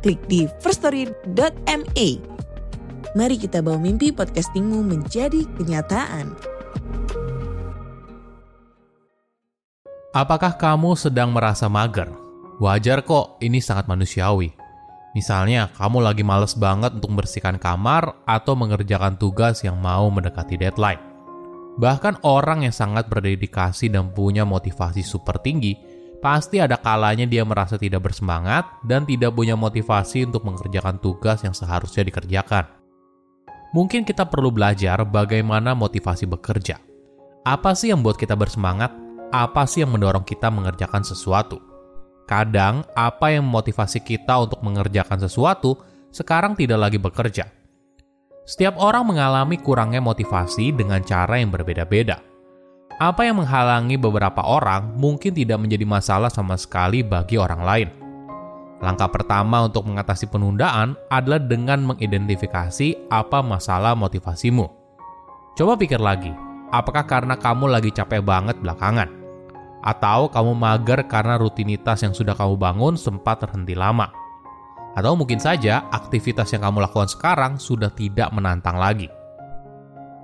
klik di firststory.me. Mari kita bawa mimpi podcastingmu menjadi kenyataan. Apakah kamu sedang merasa mager? Wajar kok, ini sangat manusiawi. Misalnya, kamu lagi males banget untuk membersihkan kamar atau mengerjakan tugas yang mau mendekati deadline. Bahkan orang yang sangat berdedikasi dan punya motivasi super tinggi, pasti ada kalanya dia merasa tidak bersemangat dan tidak punya motivasi untuk mengerjakan tugas yang seharusnya dikerjakan. Mungkin kita perlu belajar bagaimana motivasi bekerja. Apa sih yang buat kita bersemangat? Apa sih yang mendorong kita mengerjakan sesuatu? Kadang, apa yang memotivasi kita untuk mengerjakan sesuatu sekarang tidak lagi bekerja. Setiap orang mengalami kurangnya motivasi dengan cara yang berbeda-beda. Apa yang menghalangi beberapa orang mungkin tidak menjadi masalah sama sekali bagi orang lain. Langkah pertama untuk mengatasi penundaan adalah dengan mengidentifikasi apa masalah motivasimu. Coba pikir lagi, apakah karena kamu lagi capek banget belakangan? Atau kamu mager karena rutinitas yang sudah kamu bangun sempat terhenti lama. Atau mungkin saja aktivitas yang kamu lakukan sekarang sudah tidak menantang lagi.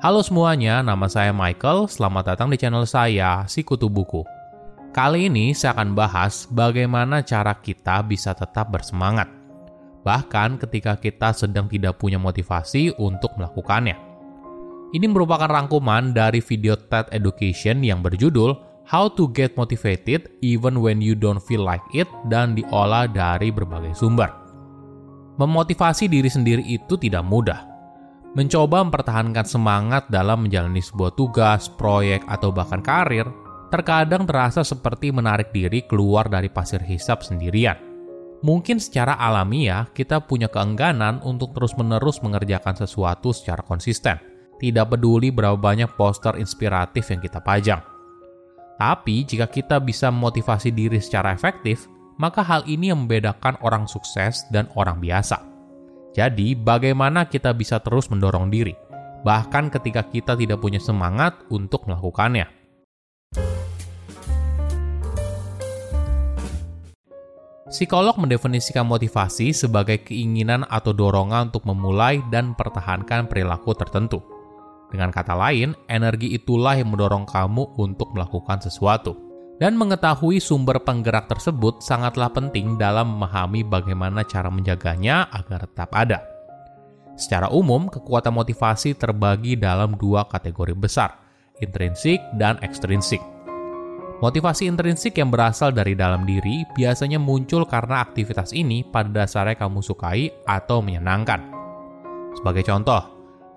Halo semuanya, nama saya Michael. Selamat datang di channel saya, Si Kutu Buku. Kali ini saya akan bahas bagaimana cara kita bisa tetap bersemangat. Bahkan ketika kita sedang tidak punya motivasi untuk melakukannya. Ini merupakan rangkuman dari video TED Education yang berjudul How to Get Motivated Even When You Don't Feel Like It dan diolah dari berbagai sumber. Memotivasi diri sendiri itu tidak mudah. Mencoba mempertahankan semangat dalam menjalani sebuah tugas, proyek, atau bahkan karir, terkadang terasa seperti menarik diri keluar dari pasir hisap sendirian. Mungkin secara alamiah kita punya keengganan untuk terus-menerus mengerjakan sesuatu secara konsisten, tidak peduli berapa banyak poster inspiratif yang kita pajang. Tapi jika kita bisa memotivasi diri secara efektif, maka hal ini yang membedakan orang sukses dan orang biasa. Jadi, bagaimana kita bisa terus mendorong diri, bahkan ketika kita tidak punya semangat untuk melakukannya? Psikolog mendefinisikan motivasi sebagai keinginan atau dorongan untuk memulai dan pertahankan perilaku tertentu. Dengan kata lain, energi itulah yang mendorong kamu untuk melakukan sesuatu. Dan mengetahui sumber penggerak tersebut sangatlah penting dalam memahami bagaimana cara menjaganya agar tetap ada. Secara umum, kekuatan motivasi terbagi dalam dua kategori besar, intrinsik dan ekstrinsik. Motivasi intrinsik yang berasal dari dalam diri biasanya muncul karena aktivitas ini pada dasarnya kamu sukai atau menyenangkan. Sebagai contoh,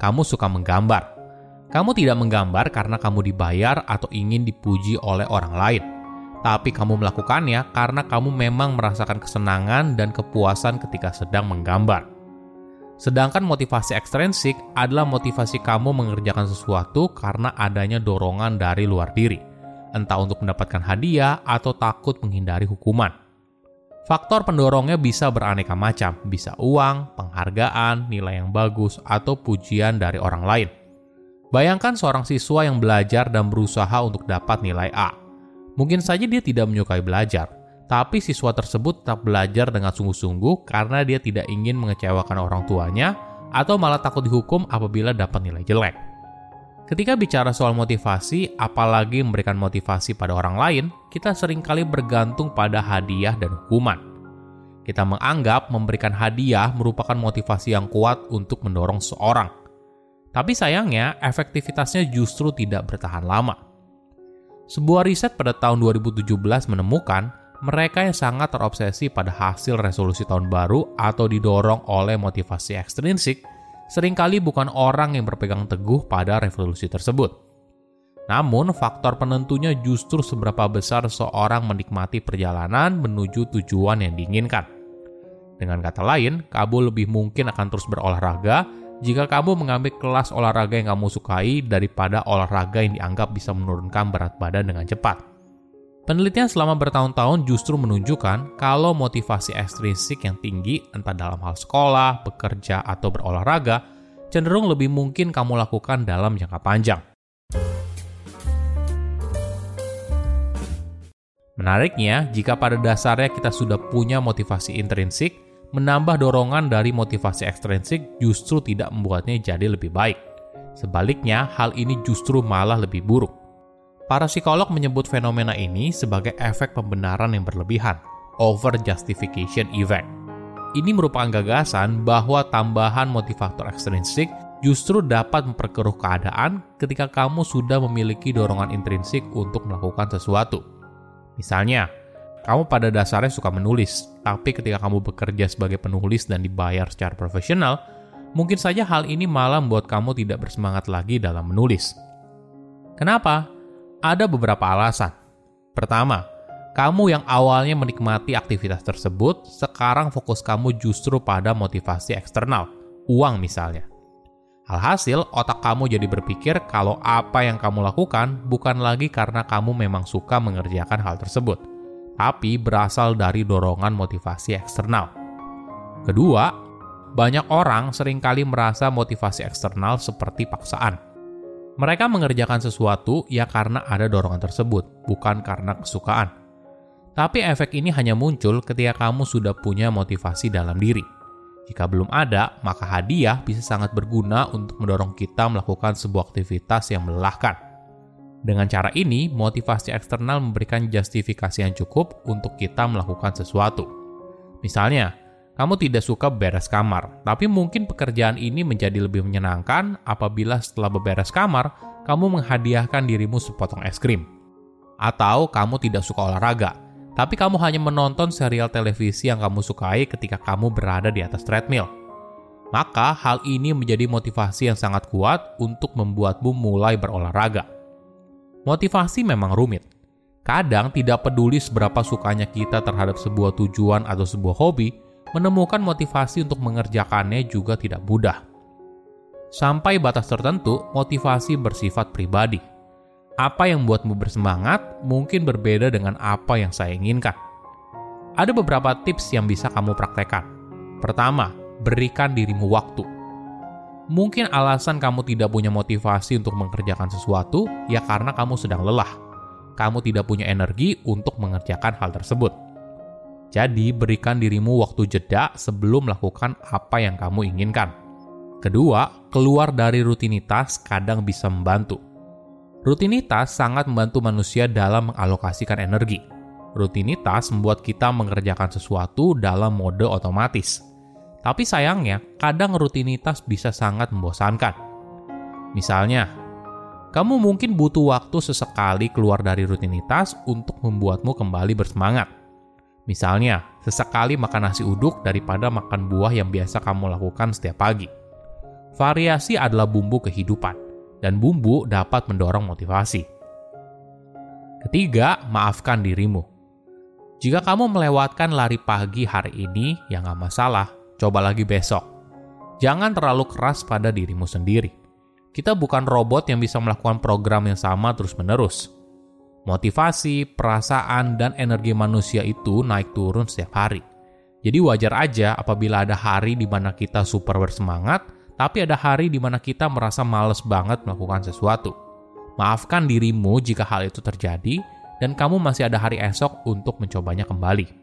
kamu suka menggambar. Kamu tidak menggambar karena kamu dibayar atau ingin dipuji oleh orang lain, tapi kamu melakukannya karena kamu memang merasakan kesenangan dan kepuasan ketika sedang menggambar. Sedangkan motivasi ekstrinsik adalah motivasi kamu mengerjakan sesuatu karena adanya dorongan dari luar diri, entah untuk mendapatkan hadiah atau takut menghindari hukuman. Faktor pendorongnya bisa beraneka macam, bisa uang, penghargaan, nilai yang bagus, atau pujian dari orang lain. Bayangkan seorang siswa yang belajar dan berusaha untuk dapat nilai A. Mungkin saja dia tidak menyukai belajar, tapi siswa tersebut tetap belajar dengan sungguh-sungguh karena dia tidak ingin mengecewakan orang tuanya atau malah takut dihukum apabila dapat nilai jelek. Ketika bicara soal motivasi, apalagi memberikan motivasi pada orang lain, kita sering kali bergantung pada hadiah dan hukuman. Kita menganggap memberikan hadiah merupakan motivasi yang kuat untuk mendorong seorang tapi sayangnya, efektivitasnya justru tidak bertahan lama. Sebuah riset pada tahun 2017 menemukan mereka yang sangat terobsesi pada hasil resolusi tahun baru atau didorong oleh motivasi ekstrinsik sering kali bukan orang yang berpegang teguh pada revolusi tersebut. Namun, faktor penentunya justru seberapa besar seorang menikmati perjalanan menuju tujuan yang diinginkan. Dengan kata lain, kamu lebih mungkin akan terus berolahraga jika kamu mengambil kelas olahraga yang kamu sukai daripada olahraga yang dianggap bisa menurunkan berat badan dengan cepat. Penelitian selama bertahun-tahun justru menunjukkan kalau motivasi ekstrinsik yang tinggi, entah dalam hal sekolah, bekerja, atau berolahraga, cenderung lebih mungkin kamu lakukan dalam jangka panjang. Menariknya, jika pada dasarnya kita sudah punya motivasi intrinsik, menambah dorongan dari motivasi ekstrinsik justru tidak membuatnya jadi lebih baik. Sebaliknya, hal ini justru malah lebih buruk. Para psikolog menyebut fenomena ini sebagai efek pembenaran yang berlebihan, over justification effect. Ini merupakan gagasan bahwa tambahan motivator ekstrinsik justru dapat memperkeruh keadaan ketika kamu sudah memiliki dorongan intrinsik untuk melakukan sesuatu. Misalnya, kamu pada dasarnya suka menulis, tapi ketika kamu bekerja sebagai penulis dan dibayar secara profesional, mungkin saja hal ini malah membuat kamu tidak bersemangat lagi dalam menulis. Kenapa? Ada beberapa alasan. Pertama, kamu yang awalnya menikmati aktivitas tersebut, sekarang fokus kamu justru pada motivasi eksternal, uang misalnya. Alhasil, otak kamu jadi berpikir kalau apa yang kamu lakukan bukan lagi karena kamu memang suka mengerjakan hal tersebut, tapi berasal dari dorongan motivasi eksternal. Kedua, banyak orang sering kali merasa motivasi eksternal seperti paksaan mereka mengerjakan sesuatu ya karena ada dorongan tersebut, bukan karena kesukaan. Tapi efek ini hanya muncul ketika kamu sudah punya motivasi dalam diri. Jika belum ada, maka hadiah bisa sangat berguna untuk mendorong kita melakukan sebuah aktivitas yang melelahkan. Dengan cara ini, motivasi eksternal memberikan justifikasi yang cukup untuk kita melakukan sesuatu. Misalnya, kamu tidak suka beres kamar, tapi mungkin pekerjaan ini menjadi lebih menyenangkan apabila setelah beberes kamar, kamu menghadiahkan dirimu sepotong es krim. Atau kamu tidak suka olahraga, tapi kamu hanya menonton serial televisi yang kamu sukai ketika kamu berada di atas treadmill. Maka hal ini menjadi motivasi yang sangat kuat untuk membuatmu mulai berolahraga. Motivasi memang rumit. Kadang tidak peduli seberapa sukanya kita terhadap sebuah tujuan atau sebuah hobi, menemukan motivasi untuk mengerjakannya juga tidak mudah. Sampai batas tertentu, motivasi bersifat pribadi. Apa yang membuatmu bersemangat mungkin berbeda dengan apa yang saya inginkan. Ada beberapa tips yang bisa kamu praktekkan. Pertama, berikan dirimu waktu. Mungkin alasan kamu tidak punya motivasi untuk mengerjakan sesuatu ya karena kamu sedang lelah. Kamu tidak punya energi untuk mengerjakan hal tersebut. Jadi, berikan dirimu waktu jeda sebelum melakukan apa yang kamu inginkan. Kedua, keluar dari rutinitas kadang bisa membantu. Rutinitas sangat membantu manusia dalam mengalokasikan energi. Rutinitas membuat kita mengerjakan sesuatu dalam mode otomatis. Tapi sayangnya, kadang rutinitas bisa sangat membosankan. Misalnya, kamu mungkin butuh waktu sesekali keluar dari rutinitas untuk membuatmu kembali bersemangat Misalnya, sesekali makan nasi uduk daripada makan buah yang biasa kamu lakukan setiap pagi. Variasi adalah bumbu kehidupan, dan bumbu dapat mendorong motivasi. Ketiga, maafkan dirimu. Jika kamu melewatkan lari pagi hari ini, ya nggak masalah, coba lagi besok. Jangan terlalu keras pada dirimu sendiri. Kita bukan robot yang bisa melakukan program yang sama terus-menerus Motivasi, perasaan, dan energi manusia itu naik turun setiap hari. Jadi wajar aja apabila ada hari di mana kita super bersemangat, tapi ada hari di mana kita merasa males banget melakukan sesuatu. Maafkan dirimu jika hal itu terjadi, dan kamu masih ada hari esok untuk mencobanya kembali.